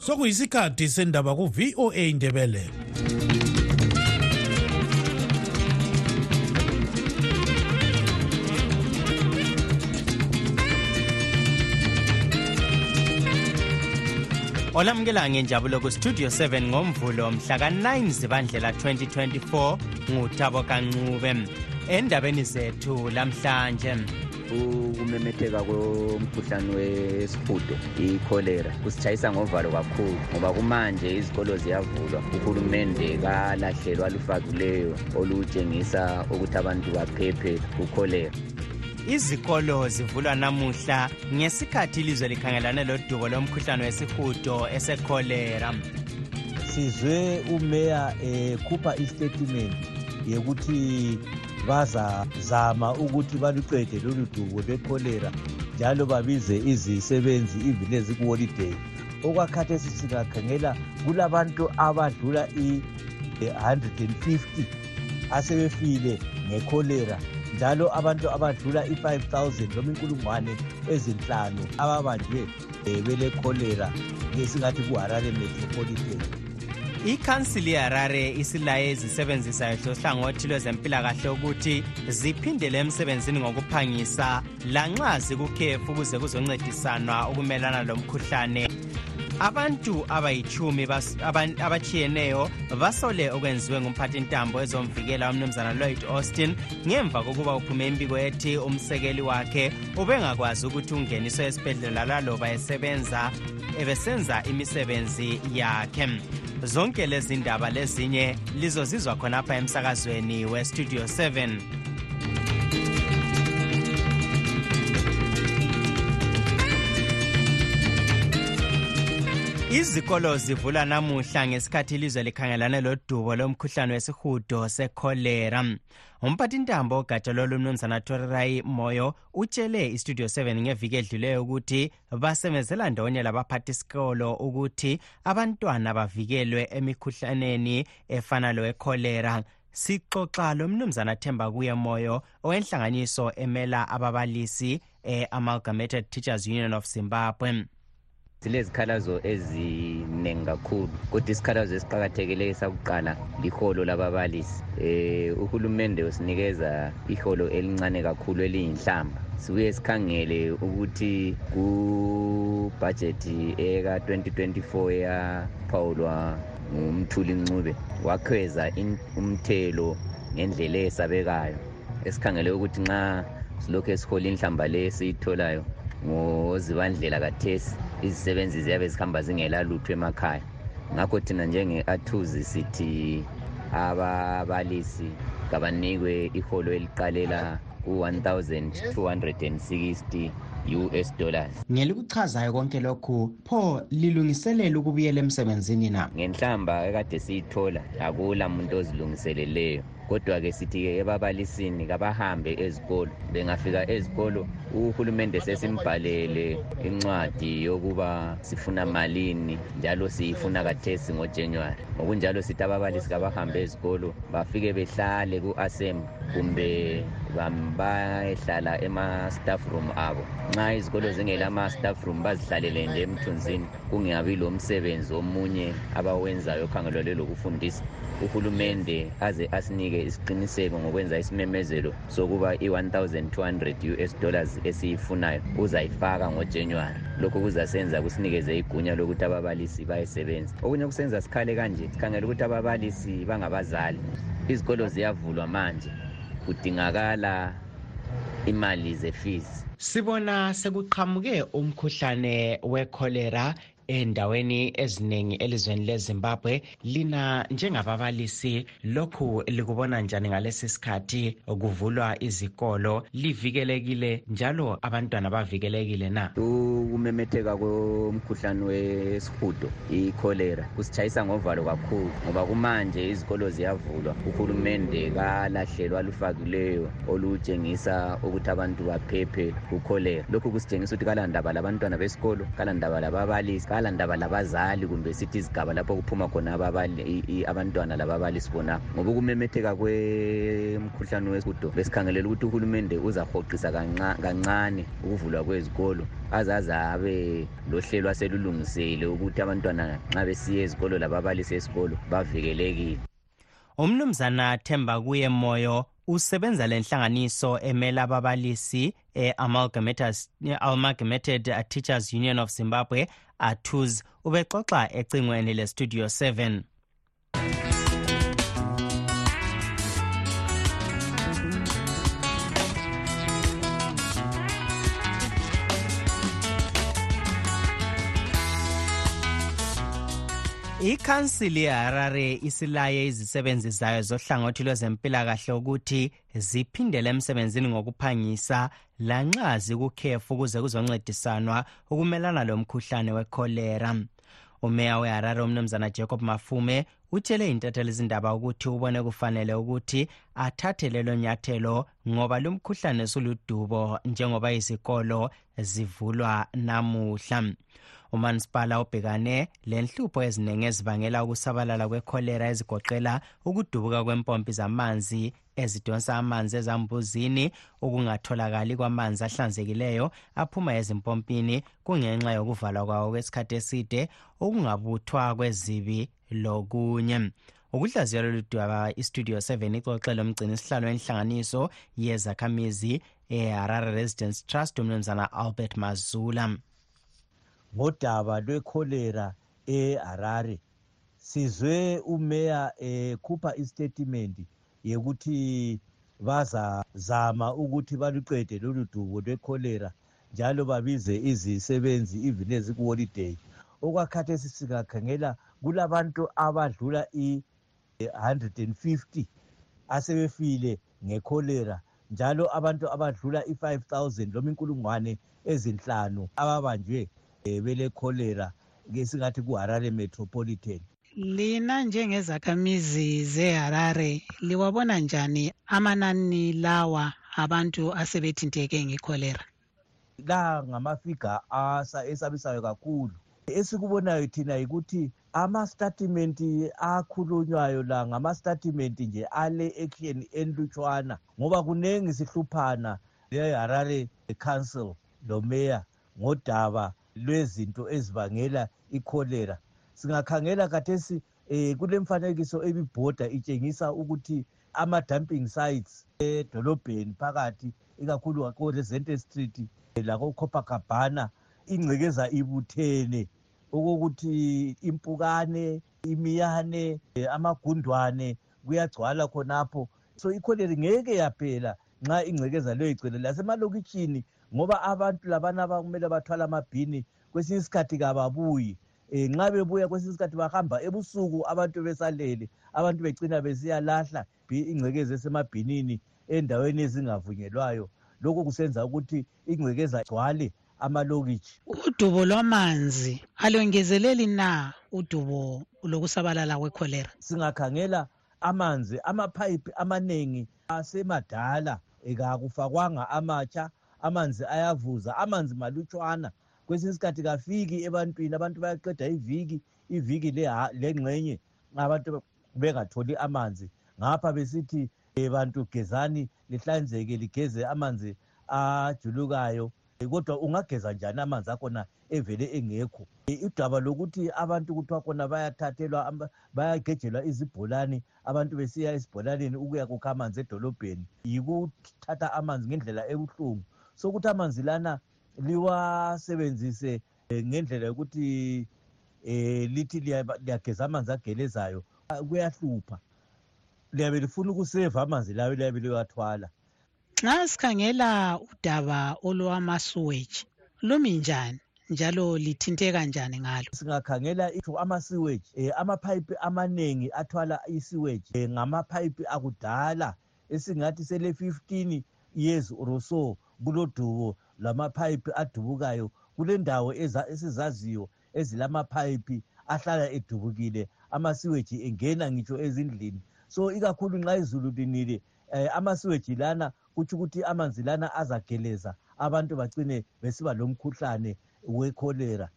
sokuyisikhathi sendaba ku-voa indebele olamukela ngenjabulo kustudio 7 ngomvulo mhla ka-9 zibandlela 2024 ngutabo kancube endabeni zethu lamhlanje. Ukumemetheka komkhuhlane wesihudo ikholera kusitshayisa ngovalo kakhulu ngoba kumanje izikolo ziyavulwa. Uhulumende kalahlelwa alufakileyo olutshengisa ukuthi abantu baphephe kukholera izikolo zivulwa namuhla ngesikhathi ilizwe likhangelane lodubo lomkhuhlane wesihudo esekholera sizwe umeya ekhupha eh, istatement yokuthi bazazama ukuthi baluqede lolu dubo lwekholera njalo babize izisebenzi even ezikuholiday. Okwakhathesi singakhangela kulabantu abadlula i-150 asebefile ngekholera njalo abantu abadlula i-5 000 noma inkulungwane ezinhlanu ababanjwe um belekholera ngesingathi kuharare metropolitan ikhansili yeharare isilaye ezisebenzisayo hlohlangothi lwezempilakahle ukuthi ziphindele emsebenzini ngokuphangisa lanxa zikukhefu ukuze kuzoncedisanwa ukumelana lomkhuhlane abantu abayithumi abachiyeneyo basole okwenziwe ngumphathintambo ezomvikela umnumzana lloyd austin. Ngemva kokuba uphume imbiko ethi umsekeli wakhe ubengakwazi ukuthi ungeniswe esibhedlela laloba esebenza ebesenza imisebenzi yakhe. Zonke lezi ndaba lezinye lizozizwa khonapha emsakazweni westudio 7 izikolo zivula namuhla ngesikhathi ilizwe likhangelane lodubo lomkhuhlane wesihudo sekholera umphathintambo ogatsha lolumnumzana torirai moyo utshele istudio 7 ngeviki edluleyo ukuthi basebenzela ndawonye labaphathisikolo ukuthi abantwana bavikelwe emikhuhlaneni efana lowekholera sixoxa lomnumzana themba kuye moyo owenhlanganiso emela ababalisi e-amalgamated teachers union of zimbabwe. Silezikhalazo eziningi kakhulu kodwa isikhalazo esiqakathekileyo sakuqala liholo lababalisi. Um uhulumende usinikeza iholo elincane kakhulu eliyinhlamba. Sibuye sikhangele ukuthi kubhajethi eka-2024 yaphawulwa ngumthuli ncube wakhweza umthelo ngendlela esabekayo. Esikhangele ukuthi nxa silokhu esihola inhlamba le esiyitholayo ngozibandlela kathesi. Izisebenzi ziyabe zihamba zingelalutho emakhaya. Ngakho thina njenge-athuzi sithi ababalisi kabanikwe iholo eliqalela ku-1260 US dollars. Ngelikuchazayo konke lokhu pho lilungiselela ukubuyela emsebenzini na? Ngenhlamba ekade siyithola akula muntu ozilungiseleleyo. Kodwa-ke sithi-ke ebabalisini kabahambe ezikolo. Bengafika ezikolo uhulumende sesimbhalele incwadi yokuba sifuna malini njalo siyifuna kathesi ngojanuwari. Ngokunjalo sithi ababalisi kabahambe ezikolo bafike behlale ku-assembly kumbe bayehlala ema-staff room abo. Nxa izikolo zingelama-staff room bazihlalele nje emthunzini. Kungabi lo msebenzi omunye abawenzayo okhangelelwe lokufundisa. Uhulumende aze asinike isiqiniseko ngokwenza isimemezelo sokuba i-1200 us dollars esiyifunayo uzayifaka ngojanuwari. Lokhu kuzasenza kusinikeze igunya lokuthi ababalisi bayesebenza. Okunye kusenza sikhale kanje sikhangela ukuthi ababalisi bangabazali. Izikolo ziyavulwa manje kudingakala imali ze-fees. Sibona sekuqhamuke umkhuhlane wekholera endaweni eziningi elizweni lezimbabwe lina njengababalisi lokhu likubona njani ngalesi sikhathi? Kuvulwa izikolo livikelekile njalo abantwana bavikelekile na? Ukumemetheka komkhuhlane wesihudo ikholera kusitshayisa ngovalo kakhulu ngoba kumanje izikolo ziyavulwa. Uhulumende kalahlelwa alufakileyo olutshengisa ukuthi abantu baphephe kukholera lokhu kusitshengisa ukuthi kalandaba labantwana besikolo kalandaba lababalisi asisala ndaba labazali kumbe sithi izigaba lapho kuphuma khona abantwana lababalisi bona ngoba ukumemetheka kwemkhuhlane wesihudo besikhangelela ukuthi uhulumende uzahoqisa kancane ukuvulwa kwezikolo azaze abe lohlelo aselulungisele ukuthi abantwana nxa besiya ezikolo lababalisi esikolo bavikelekile. Umnumzana themba kuye moyo usebenza lenhlanganiso emela ababalisi e-amalgamated teachers union of zimbabwe atus ubexoxa ecingweni lestudio 7 ikhansili yeharare isilaye izisebenzi zayo zohlangothi lwezempilakahle ukuthi ziphindele emsebenzini ngokuphangisa lanxa zikukhefu ukuze kuzoncedisanwa ukumelana lomkhuhlane wekholera umeya weharare umnumzana jacob mafume utshele intatheli izindaba ukuthi ubone kufanele ukuthi athathe lelo nyathelo ngoba lumkhuhlane suludubo njengoba izikolo zivulwa namuhla. Umanisipala ubhekane lenhlupho eziningi ezibangela ukusabalala kwekholera ezigoqela ukudubuka kwempompi zamanzi ezidonsa amanzi ezambuzini ukungatholakali kwamanzi ahlanzekileyo aphuma ezimpompini kungenxa yokuvalwa kwawo kwesikhathi eside ukungabuthwa kwezibi lokunye. Ukuhlaziya lolu dwaba istudio 7 ixoxe lomgcini isihlalo wenhlanganiso yezakhamizi eharare residence trust umnumzana albert mazula. Ngodaba lwekholera eharare. Sizwe umeya ekhupha istatement yekuthi bazazama ukuthi baluqede lolu dubo lwekholera njalo babize izisebenzi even ezikuholiday. Okwakhathesi singakhangela kulabantu abadlula i-150 asebefile ngekholera njalo abantu abadlula i-5 000 loma inkulungwane ezinhlanu ababanjwe belekholera ke singathi kuharare metropolitan. Lina njengezakhamizi zeharare liwabona njani amanani lawa abantu asebethinteke ngekholera? La ngamafiga esabisayo kakhulu. Esikubonayo thina yikuthi amastatimenti akhulunywayo la ngamastatimenti nje ale action enlutshwana ngoba kuningi sihluphana leharare council lomeya ngodaba lwezinto ezibangela ikholera singakhangela kathesi um kulemfanekiso ebibhoda itshengisa ukuthi ama-dumping sites edolobheni phakathi ikakhulu ko-resente street lako-copacabana ingcekeza ibuthene okokuthi impukane imiyane amagundwane kuyagcwala khonapho. So ikholera ngeke yaphela nxa ingcekeza leyo igcwele. Lasemalokitshini ngoba abantu labana abakumele bathwala amabhini kwesinye isikhathi kababuyi. Um nxa bebuya kwesinye isikhathi bahamba ebusuku abantu besalele abantu becina besiyalahla ingcekeza esemabhinini endaweni ezingavunyelwayo. Lokhu kusenza ukuthi ingcekeza gcwale amalokitshi. Udubo lwamanzi alongezeleli na udubo lokusabalala kwekholera singakhangela amanzi amaphayiphi amaningi asemadala kakufakwanga amatsha amanzi ayavuza amanzi malutshwana. Kwesinye isikhathi kafiki ebantwini abantu bayaqeda iviki iviki lengxenye abantu bengatholi amanzi. Ngapha besithi bantu gezani lihlanzeke ligeze amanzi ajulukayo. Kodwa ungageza njani amanzi akhona evele engekho? Udaba lokuthi abantu kuthiwa khona bayathathelwa bayagejelwa izibholane abantu besiya esibholaneni ukuya kukha amanzi edolobheni yikuthatha amanzi ngendlela ebuhlungu. Sokuthi amanzi lana liwasebenzise ngendlela yokuthi um lithi liyageza amanzi agelezayo kuyahlupha. Liyabe lifuna ukuseva amanzi layo liyabe liwathwala. Nxa sikhangela udaba olwamasuweji lumi njani? Njalo lithinteka njani ngalo? Singakhangela ama-sewage um amaphayiphi amaningi athwala i-sewage um ngamaphayiphi akudala esingathi sele-15 years or so. Kulodubo lamaphayiphi adubukayo. Kulendawo esizaziyo ezilamaphayiphi ahlala edubukile amasiweji engena ngitsho ezindlini. So ikakhulu nxa izulu linile um amasiweji lana kutsho ukuthi amanzi lana azageleza abantu bacine besiba lomkhuhlane wekholera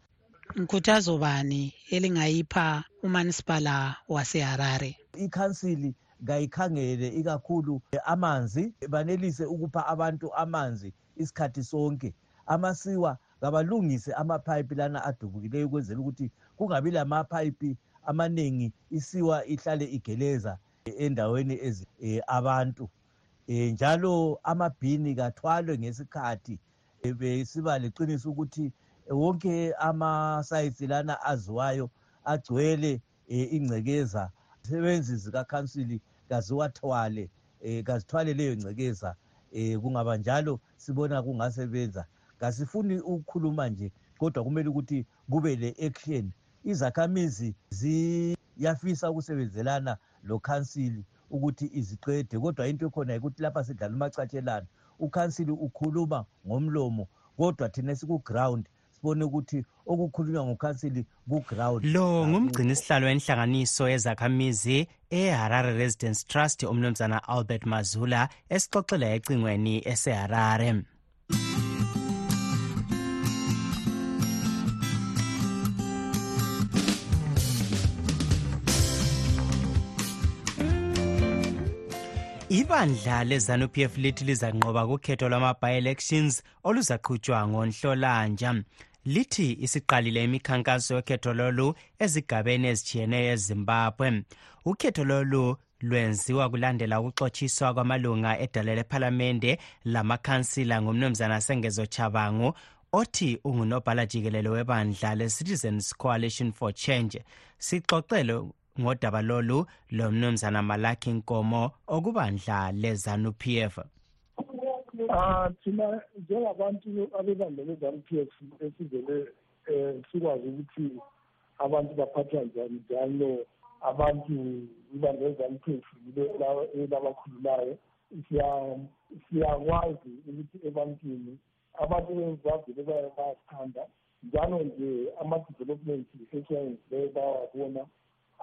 Nkuthazo bani elingayipha umanisipala waseHarare? ikhansili kayikhangele ikakhulu amanzi banelise ukupha abantu amanzi isikhathi sonke. Amasiwa kabalungise amapayipi lana adubukileyo ukwenzela ukuthi kungabi lamapayipi amaningi isiwa ihlale igeleza endaweni eh, abantu. Eh, njalo amabhini kathwalwe ngesikhathi eh, besiba leqiniso ukuthi wonke amasayithi lana aziwayo agcwele ingcekeza. Izisebenzi zikakhansili kaziwathwale um kazithwale leyo ngcekeza um kungaba njalo sibona kungasebenza. Kasifuni ukukhuluma nje kodwa kumele ukuthi kube le-action izakhamizi ziyafisa ukusebenzelana lokhansili ukuthi iziqede kodwa into ekhona yikuthi lapha sidlala umacatshelana. Ukhansili ukhuluma ngomlomo kodwa thina siku-ground sibone ukuthi okukhulunywa ngukhansili ku-ground. Lo ngumgcini sihlalo wenhlanganiso yezakhamizi eharare residence trust umnumzana albert mazula esixoxela ecingweni eseharare. Ibandla lezanup f lithi lizanqoba kukhetho lwama-bi-elections oluzaqhutshwa ngonhlolanja lithi isiqalile imikhankaso yokhetho lolu ezigabeni ezitshiyeneyo ezimbabwe. Ukhetho lolu lwenziwa kulandela ukuxotshiswa kwamalunga edala lephalamende lamakhansila ngumnumzana sengezo chabangu othi ungunobhala jikelelo webandla le-citizens coalition for change. Sixoxele ngodaba lolu lo mnumzana malaki nkomo okubandla lezanup f. Ah thina njengabantu abebandla le-ZANU-p f esivele um sikwazi ukuthi abantu baphathwa njani njalo abantu ibandla le-ZANU-p f elabakhululayo siyakwazi ukuthi ebantwini abantu bevele bayasithanda njalo nje ama-development esiwayenzileyo bayawabona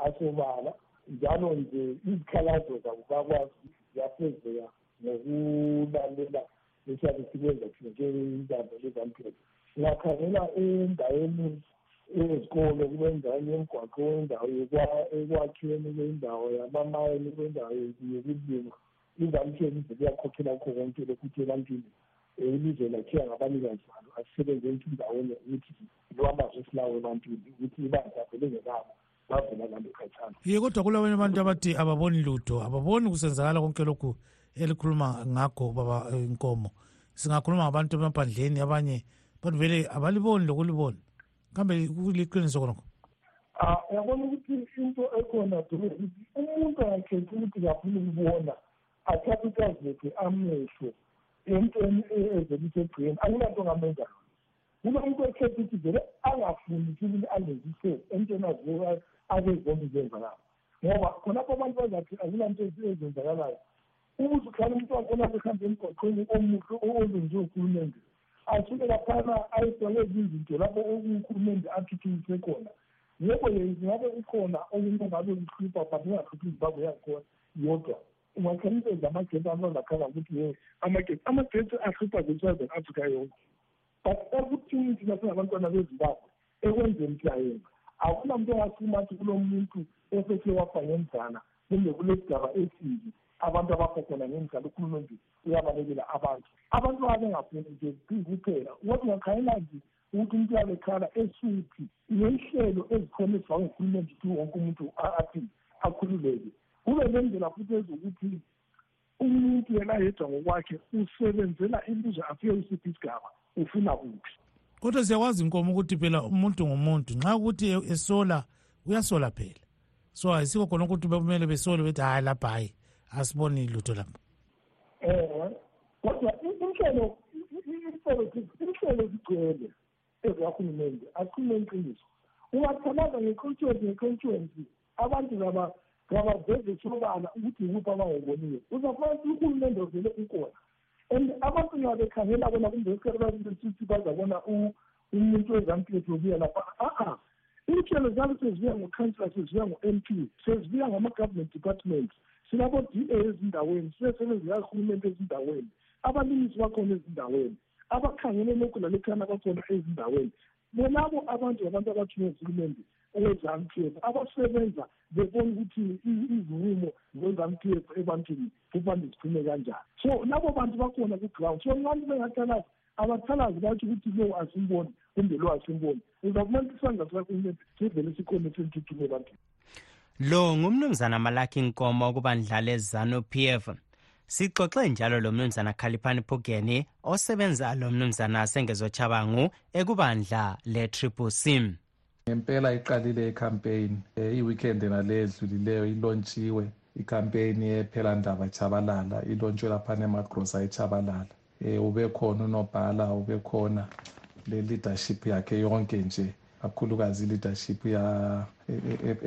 asobala njalo nje izikhalazo zabo bakwazi ziyafezeka. Ngokulalela esiyabe sikwenza thina njengentando lezamphelo singakhangela endaweni ezikolo kube endaweni yemgwaqo indawo ekwakheni kwendawo yamamayini kwendawo yokulima. Izamphelo ize kuyakhokhela kho konke lokuthi ebantwini. Ilizwe lakhiya ngabanikazi balo asisebenzeni indawonye ukuthi lwamazwe esilawo ebantwini ukuthi ibandla vele ngelabo bavela lalo khatshana. Ye kodwa kulabanye abantu abathi ababoni lutho ababoni kusenzakala konke lokhu. Elikhuluma ngakho baba inkomo. Singakhuluma ngabantu emaphandleni abanye bantu vele abaliboni lokulibona kambe kuliqiniso khonokho um uyabona ukuthi into ekhona dube ukuthi umuntu angakhethi ukuthi kafuna ukubona athathe ikazilethe amehlo entweni evele isegcini akulanto ngamenza kuba umuntu ekhetha ukuthi vele angafuni ukuthi alenzise entweni akezibona izenzakala ngoba khonapho abantu bazathi akulanto ezenzakalayo. Ukuze ukhala umuntu wakhona behambe emgwaqweni omuhle olungiwe uhulumende asuke laphana ayesoneza izinto lapho uhulumende athuthukise khona. Yebo ngabe ukhona okunye ngabe kuhlupha but ungahluphi izimbabwe yakhona yodwa. Ungakhanisa amagesi anozakhala ukuthi ye amagesi amagesi ahlupha ze-southern africa yonke. But ekuthini thina singabantwana bezimbabwe ekwenzeni siyayenza akuna muntu ongasima athi kulo muntu oseke wafa ngemzana kumbe kulesigaba esibi abantu abafa khona ngemzala uhulumende uyabalekela abantu. Abantu babengafuni nje kuphela kodwa ungakhayela nje ukuthi umuntu uyabekhala esuthi nenhlelo ezikhona ezifakwe nguhulumende ukuthi wonke umuntu athi akhululeke. Kube nendlela futhi ezokuthi umuntu yena yedwa ngokwakhe usebenzela ilizwe afike usiphi isigaba ufuna kuphi. Kodwa siyakwazi inkomo ukuthi phela umuntu ngumuntu nxa ukuthi esola uyasola phela. So ayisikho khona ukuthi bekumele besole bethi hayi lapha hayi. Asiboni lutho lapha um kodwa inhlelo inhlelo zigcwele ezikahulumende akhulume iqiniso. Ungathalaza ngeconstituency ngeconstituency abantu ngabaveze sobala ukuthi yikuphi abangoboniyo uzafuna ukuthi uhulumende vele ukhona and abantu nxa bekhangela bona kumbe esikhathi bazabona umuntu wezampilo obuya lapha. A-a inhlelo zabe sezibuya ngokhansila sezibuya ngo-m p sezibuya ngama-government department silabo-d a ezindaweni sinesebenzi zikahulumende ezindaweni abalimisi bakhona ezindaweni abakhangele lokhu lalekhana bakhona ezindaweni. Bonabo abantu abantu abathunywe zihulumende okwezam p f abasebenza bebona ukuthi izinqumo zezam p f ebantwini kufanele ziphume kanjani. So labo bantu bakhona ku-ground so abantu bengathalazi abathalazi batsho ukuthi lo asimboni kumbe lo asimboni. Uzafumana isandla sikahulumende sivele sikhona senithuthume ebantwini. Lo ngumnumzana malaki nkomo okubandlala ezanu p f. Sixoxe njalo lo mnumzana khaliphani phugeni osebenza lo mnumzana sengezochabangu ekubandla le-triple c. Ngempela iqalile icampaign um iweekend nale edlulileyo ilontshiwe icampaign yephela ndaba chabalala ilontshwe laphana emagrosa echabalala um ube khona unobhala ube khona le-leadership yakhe yonke nje. Kakhulukazi i-leadership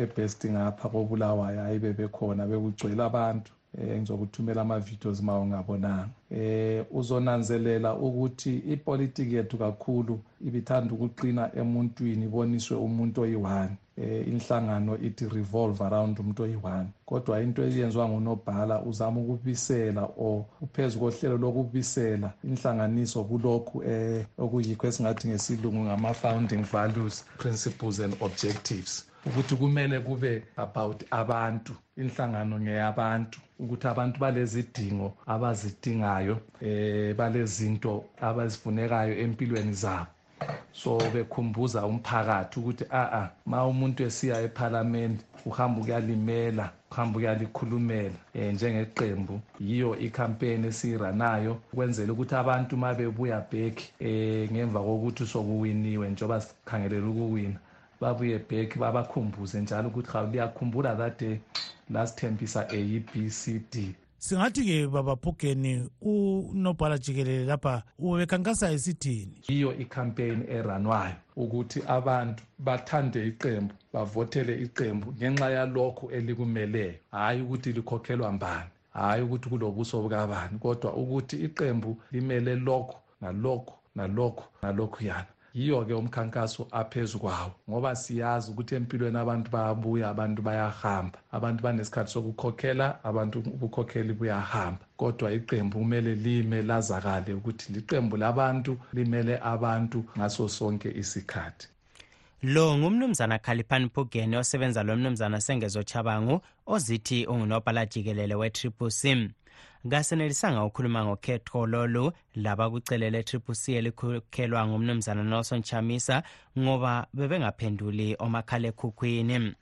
ebest ngapha kobulawayo hayi bebekhona bekugcwele abantu eh ngizokuthumela ama-videos ma ungabonanga. Eh uzonanzelela ukuthi ipolitiki yethu kakhulu ibithanda ukuqina emuntwini iboniswe umuntu oyi-one. Eh inhlangano ithi revolve around umuntu oyi-one. Kodwa into eyenziwa ngunobhala uzama ukubisela or uphezu kohlelo lokubisela inhlanganiso kulokhu eh okuyikho esingathi ngesilungu ngama-founding values principles and objectives. Ukuthi kumele kube about abantu inhlangano ngeyabantu ukuthi abantu balezidingo abazidingayo. Eh balezinto abazifunekayo empilweni zabo. So bekhumbuza umphakathi ukuthi a-a ma umuntu esiya ephalamende uhamba ukuyalimela uhamba ukuyalikhulumela. Um njengeqembu yiyo ikhampeni esiyiranayo ukwenzela ukuthi abantu ma bebuya back um ngemva kokuthi sokuwiniwe njengoba sikhangelela ukuwina babuye back babakhumbuze njalo ukuthi hawu liyakhumbula that day lasithembisa a b c d. singathi-ke baba phugeni unobhala jikelele lapha ubekhankasa esithini? Yiyo ikhampeyini eranwayo ukuthi abantu bathande iqembu bavothele iqembu ngenxa yalokhu elikumeleyo hhayi ukuthi likhokhelwa mbani hhayi ukuthi kulobuso bukabani kodwa ukuthi iqembu limele lokhu nalokhu nalokhu nalokhuyana yiyo-ke umkhankaso aphezu kwawo ngoba siyazi ukuthi empilweni abantu bayabuya abantu bayahamba. Abantu banesikhathi sokukhokhela abantu ubukhokheli buyahamba. Kodwa iqembu kumele lime lazakale ukuthi liqembu labantu limele abantu ngaso sonke isikhathi. Lo ngumnumzana khaliphani phugeni osebenza lo mnumzana sengezochabangu ozithi ungunobhala jikelele we-triple sim kasenelisanga ukukhuluma ngokhetho lolu labakucelela e-triple c elikhokhelwa ngumnumzana nelson chamisa ngoba bebengaphenduli omakhalekhukhwini.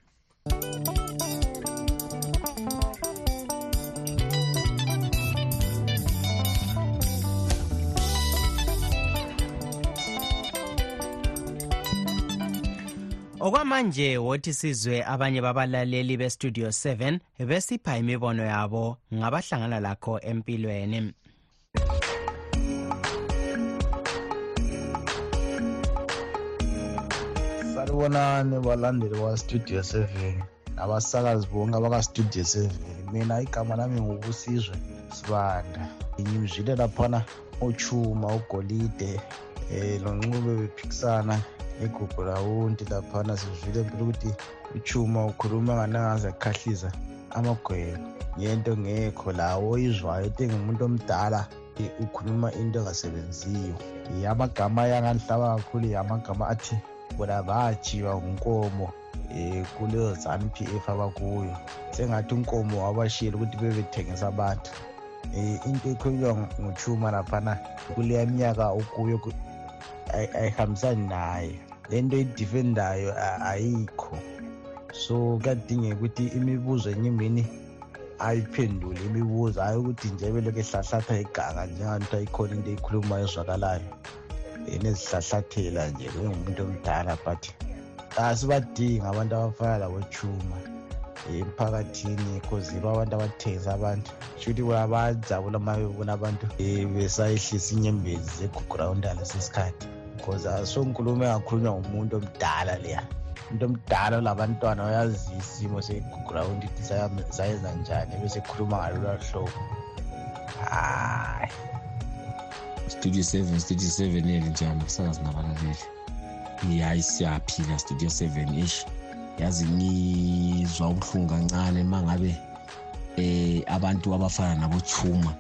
Okwamanje wothi sizwe abanye babalaleli bestudio 7 besipha imibono yabo ngabahlangana lakho empilweni. Salibonani balandeli bakastudio 7 nabasakazi bonke abakastudio 7 mina igama lami ngubusizwe sibanda. Ngimzwile laphana uchuma ugolide um lonxube bephikisana igugu lawunti laphana sivile mpela ukuthi uchuma ukhuluma nganangaze akhahliza amagwebo. Ngento ngekho lawo oyizwayo ete ngumuntu omdala ukhuluma into engasebenziyo. Amagama ayanganihlaba kakhulu amagama athi bona bajiwa ngunkomo um kuleyo zanu p f abakuyo sengathi unkomo wabashiyela ukuthi bebethengisa abantu. Um into ekhulunywa nguchuma laphana kuleya minyaka ukuyo ayihambisani naye. Lento idifendayo ayikho. So kuyadingeka ukuthi imibuzo enye imini ayiphendule imibuzo hayi ukuthi nje belokhu ehlahlatha iganga njenganto ayikhona into eyikhulumayo ezwakalayo yena ezihlahlathela nje bengumuntu omdala but asibadingi abantu abafana labochuma emphakathini cause yibo abantu abathengisa abantu. Shuthi bayajabula uma bebona abantu besayehlisa inyembezi zegugurawunda lesesikhathi because asonkulumo engakhulunywa ngumuntu omdala leya. Umuntu omdala olabantwana oyazi isimo segugurawundi ukuthi sayenza njani besekhuluma ngalolwa hlobo. Hayi studio seven studio seven eli njani kusakazi nabalaleli. Hayi siyaphila studio seven ish yazi ngizwa ubuhlungu kancane uma ngabe eh abantu abafana nabochuma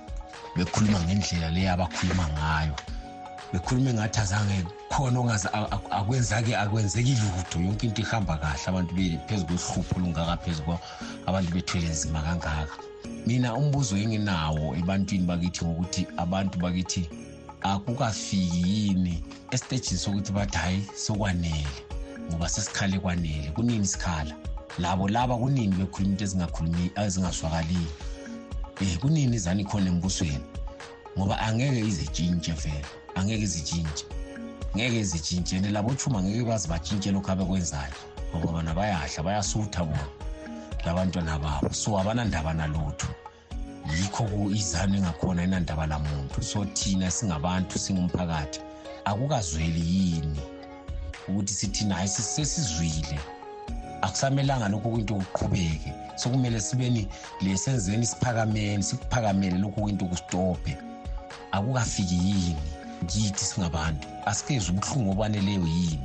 bekhuluma ngendlela leyo abakhuluma ngayo. Bekhuluma engathi azange khona ongaze akwenzake akwenzeki lutho. Yonke into ihamba kahle. Abantu phezu kwehlupho olungakaphezu kwa abantu bethwele nzima kangaka. Mina umbuzo enginawo ebantwini bakithi ngokuthi abantu bakithi akukafiki yini esitejini sokuthi bathi hhayi sokwanele. Ngoba sesikhale kwanele. Kunini isikhala labo laba kunini bekhuluma into ezingaswakaliyo um kunini izani khona embusweni? Ngoba angeke izitshintshe vele. Angeke izitshintshe ngeke izitshintshe and labo chuma angeke baze batshintshe lokhu abekwenzayo ngoba bona bayahla bayasutha bona labantwana babo. So abanandaba nalutho. Yikho izanu engakhona inandaba lamuntu. So thina singabantu singumphakathi. Akukazweli yini ukuthi sithina hayi sesizwile. Akusamelanga lokhu kwinto kuqhubeke. Sokumele sibeni lesenzeni siphakameni sikuphakamele lokhu kwinto kusitophe akukafiki yini? Kithi singabantu asikezwe ubuhlungu obaneleyo yini?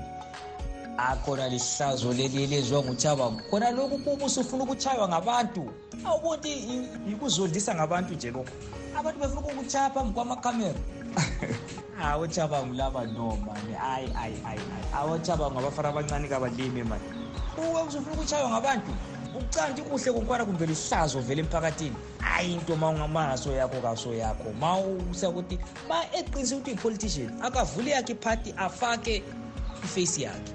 Akhona lihlazo leli elezwa nguchabango khona lokhu kuba usufuna ukuchaywa ngabantu? Awubonti yikuzondisa ngabantu nje lokhu. Abantu befuna ukukuchaya phambi kwamakhamera hawu chabango laba no mani hayi hayi hayi awochabango abafana abancane kabalimi mani uwe usufuna ukuchaywa ngabantu? Ucanti kuhle konkwana kumbe lihlazo vele emphakathini. Hayi into ma ungamangaso yakho kaso yakho. Ma usakuthi ma eqinise ukuthi uyi-politician akavule yakhe iphathi afake ifesi yakhe.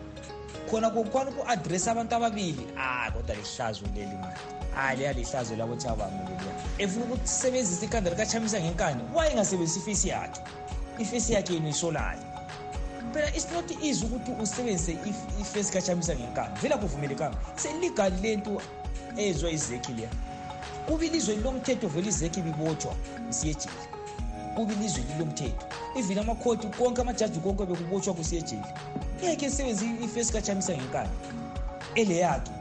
Khona konkwana uku-adressa abantu ababili. Hayi kodwa lihlazo leli mani hayi leya lihlazo labothabamo leliya efuna ukusebenzisa ikhanda likachamisa ngenkani wayengasebenzisa ifesi yakhe. Ifesi yakhe yena isolayo phela it's not easy ukuthi usebenzise ifesi kachamisa ngenkani vele akuvumelekanga seligali lento ezwa izekhi leya. Kuba ilizwe lilomthetho vele izekhi bibotshwa isiyejeli kuba ilizwe lilomthetho. Even amakhoti konke amajaji konke bekubotshwa kusiyejeli ngeke esebenzise ifesi kachamisa ngenkani ele yakhe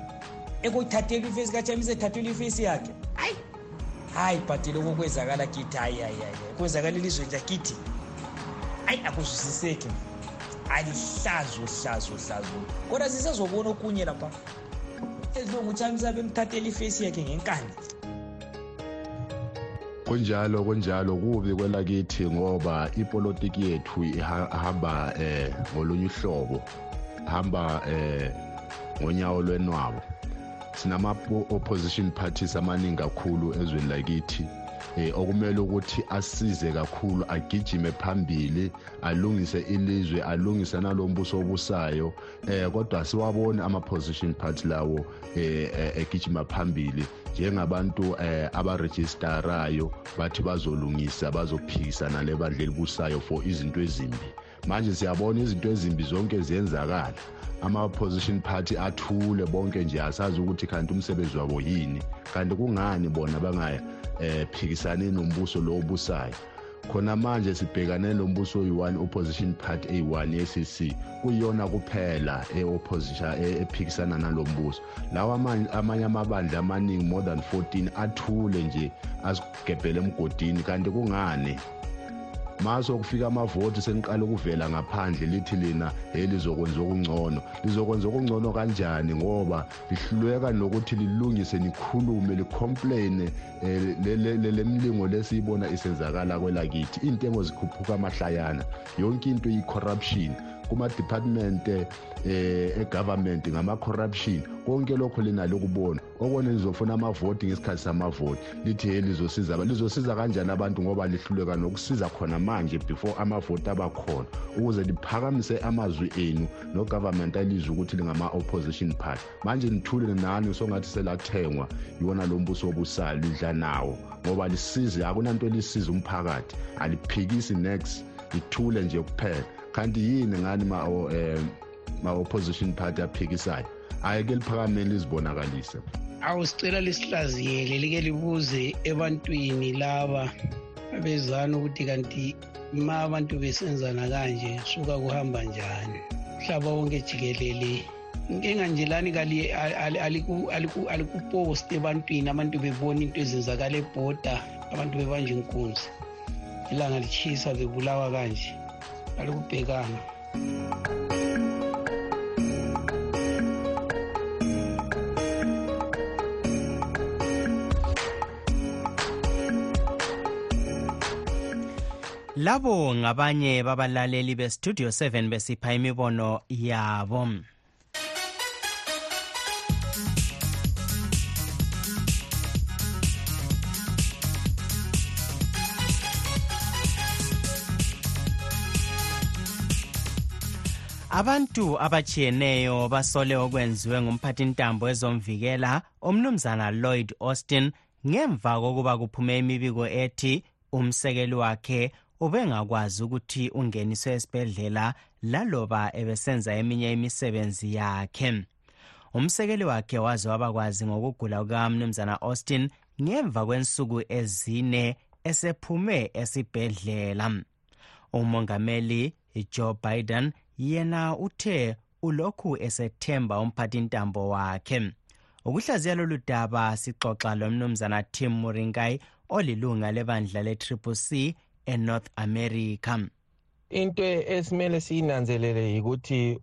ekuthathela ifesi kachamisa ethathelwa ifesi yakhe. Hayi! Hayi bhadele kokwenzakala kithi. Hayi hayi hayi kwenzakala ilizwe lakithi hayi akuzwisiseki. Alihlazo hlazo hlazo kodwa sisezobona okunye lapha. Ezilungu chamisa bemthathela ifesi yakhe ngenkani. Kunjalo kunjalo. Kubi kwelakithi ngoba ipolitiki yethu ihamba eh ngolunye uhlobo. Hamba eh ngonyawo lwenwabo sinama opposition parties amaningi kakhulu ezweni lakithi. Eh okumele ukuthi asize kakhulu agijime phambili alungise ilizwe alungise nalombuso obusayo. Eh kodwa siwabone ama position party lawo eh egijima phambili. Njengabantu eh abarejistarayo bathi bazolungisa bazophikisana lebandla elibusayo for izinto ezimbi. Manje siyabona izinto ezimbi zonke ziyenzakala. Ama-opposition party athule bonke nje asazi ukuthi kanti umsebenzi wabo yini. Kanti kungani bona bangaya? Eh phikisane nombuso lo obusayo. Khona manje sibhekane nombuso oyi-one opposition party eyi-one ye-cc kuyiyona kuphela e-opposition ephikisana nalo mbuso. Lawa amanye amabandla amaningi more than 14 athule nje asigebhele emgodini kanti kungani? Maso kufika amavoti seniqala ukuvela ngaphandle lithi lina elizokwenza okungcono. Lizokwenza okungcono kanjani? Ngoba lihluleka nokuthi lilungise nikhulume licomplaine le mlingo lesiyibona isenzakala kwelakithi iy'ntengo zikhuphuka amahlayana yonke into iyi-corruption kuma-department eh e-government ngama-corruption. Konke lokho linalo okone lizofuna amavoti ngesikhathi samavoti lithi he lizosiza lizosiza kanjani abantu ngoba lihluleka nokusiza khona manje before amavoti abakhona ukuze liphakamise amazwi enu no-government alizwe ukuthi lingama-opposition party. Manje nithule nani songathi selathengwa yiwona lo mbuso wobusayo lidla nawo ngoba lisize akunanto elisiza umphakathi aliphikisi next lithule nje kuphela. Kanti yini ngani um ma-opposition party aphikisayo? Ayeke liphakameni lizibonakalise awusicela lisihlaziyele like libuze ebantwini laba abezana ukuthi kanti ma abantu besenzana kanje suka kuhamba njani? Mhlaba wonke jikelele. Inkinga nje lani kali alikuposti ebantwini abantu bebona into ezenzakala ebhoda abantu bebanje inkunzi. Ilanga lichisa bebulawa kanje. Alikubhekanga. Labo ngabanye babalaleli bestudio 7 besipha imibono yabo. Abantu abachiyeneyo basole okwenziwe ngumphathintambo ezomvikela umnumzana lloyd austin ngemva kokuba kuphume imibiko ethi umsekeli wakhe ubengakwazi ukuthi ungeniswe esibhedlela laloba ebesenza eminye imisebenzi yakhe. Umsekeli wakhe waze wabakwazi ngokugula kukamnumzana austin ngemva kwensuku ezine esephume esibhedlela. Umongameli joe biden yena uthe ulokhu esethemba umphathintambo wakhe. Ukuhlaziya lolu daba sixoxa lomnumzana tim muringai olilunga lebandla le-triple c enorth america. Into esimele siyinanzelele yikuthi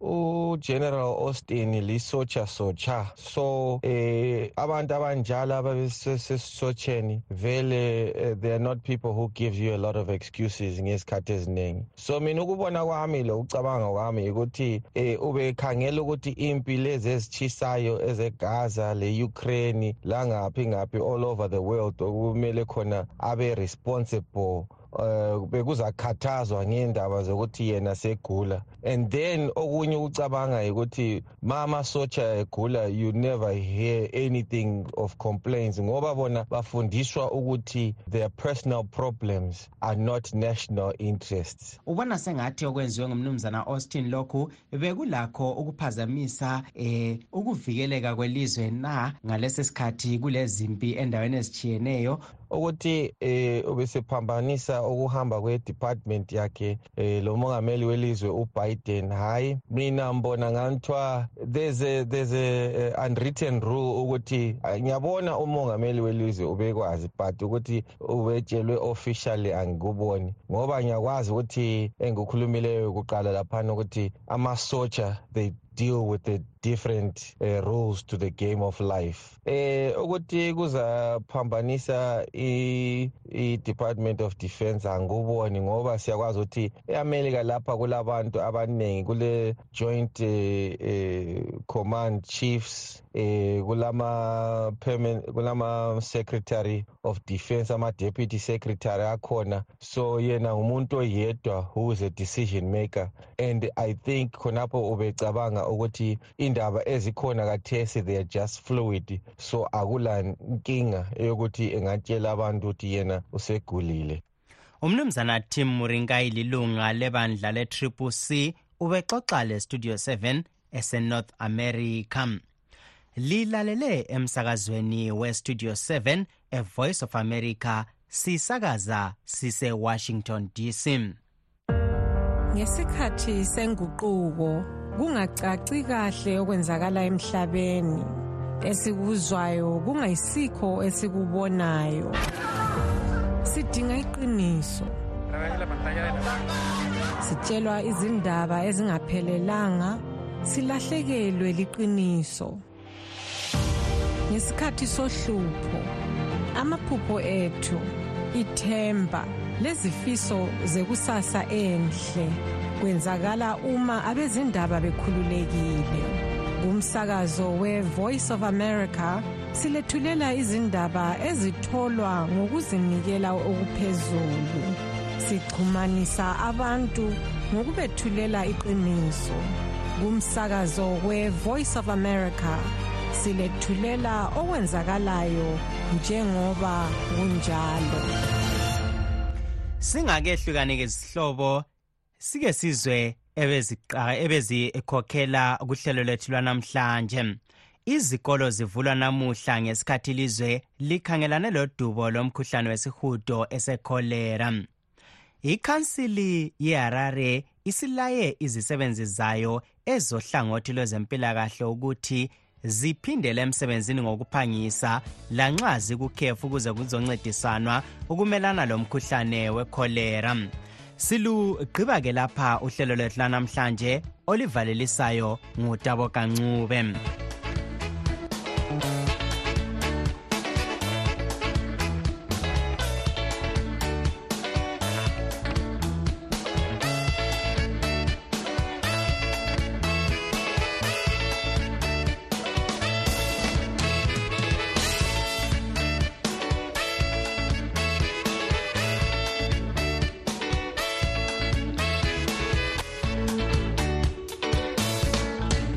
ugeneral austin lisotsha sotsha. So eh abantu abanjalo ababesesisotsheni vele uh, they are not people who give you a lot of excuses ngesikhathi eziningi. So mina ukubona kwami lo ucabanga kwami ukuthi eh ubekhangela ukuthi impi lezi ezitshisayo ezegaza le-ukraine langaphi ngaphi all over the world okumele khona abe responsible. Uh, bekuzakhathazwa ngendaba zokuthi yena segula. And then okunye ukucabanga ukuthi ma amasotsha egula you never hear anything of complaints ngoba bona bafundiswa ukuthi their personal problems are not national interests. Ubona sengathi okwenziwe ngumnumzana austin lokhu bekulakho ukuphazamisa eh ukuvikeleka kwelizwe na ngalesi sikhathi kulezimpi endaweni ezitshiyeneyo. Ukuthi eh ubesephambanisa ukuhamba kwe-department yakhe eh lo mongameli welizwe ubiden hhayi mina mbona nganthiwa there's a, there's a uh, unwritten rule ukuthi ngiyabona umongameli welizwe ubekwazi but ukuthi ubetshelwe officially angikuboni ngoba ngiyakwazi ukuthi engikukhulumileyo kuqala laphana ukuthi amasoja they deal with the different uh, rules to the game of life. Eh ukuthi kuzaphambanisa i-department of defense angikuboni ngoba siyakwazi ukuthi eamerika lapha kulabantu abaningi kule joint eh, command chiefs eh kulama kulama secretary of defense ama deputy secretary akhona. So yena umuntu oyedwa who is a decision maker. And i think khonapho ubecabanga ukuthi indaba ezikhona kathesi they are just fluid. So akula nkinga eyokuthi engatshela abantu ukuthi yena usegulile. Umnumzana tim murinkai lilunga lebandla le-triple c ubexoxa le-studio 7 esenorth america. Lilalele emsakazweni westudio 7 evoice of america sisakaza sisewashington dc ngesikhathi senguquko kungacaci kahle okwenzakala emhlabeni. Esikuzwayo kungayisikho esikubonayo. Sidinga iqiniso. Sitshelwa izindaba ezingaphelelanga silahlekelwe liqiniso. Ngesikhathi sohlupho amaphupho ethu ithemba lezifiso zekusasa enhle. Kwenzakala uma abezindaba bekhululekile. Kumsakazo we-voice of america silethulela izindaba ezitholwa ngokuzinikela okuphezulu. Sichumanisa abantu ngokubethulela iqiniso. Kumsakazo we-voice of america silethulela okwenzakalayo njengoba kunjalo. Singakehlukane-ke zihlobo sike sizwe ebezikhokhela kuhlelo lwethu lwanamhlanje. Izikolo zivulwa namuhla ngesikhathi ilizwe likhangelane lodubo lomkhuhlane wesihudo esekholera. Ikhansili yeharare isilaye izisebenzi zayo ezohlangothi lwezempilakahle ukuthi ziphindele emsebenzini ngokuphangisa lanxa zikukhefu ukuze kuzoncintisanwa ukumelana lomkhuhlane wekholera. Silugqiba ke lapha uhlelo lwethu lanamhlanje olivalelisayo ngutabo kancube.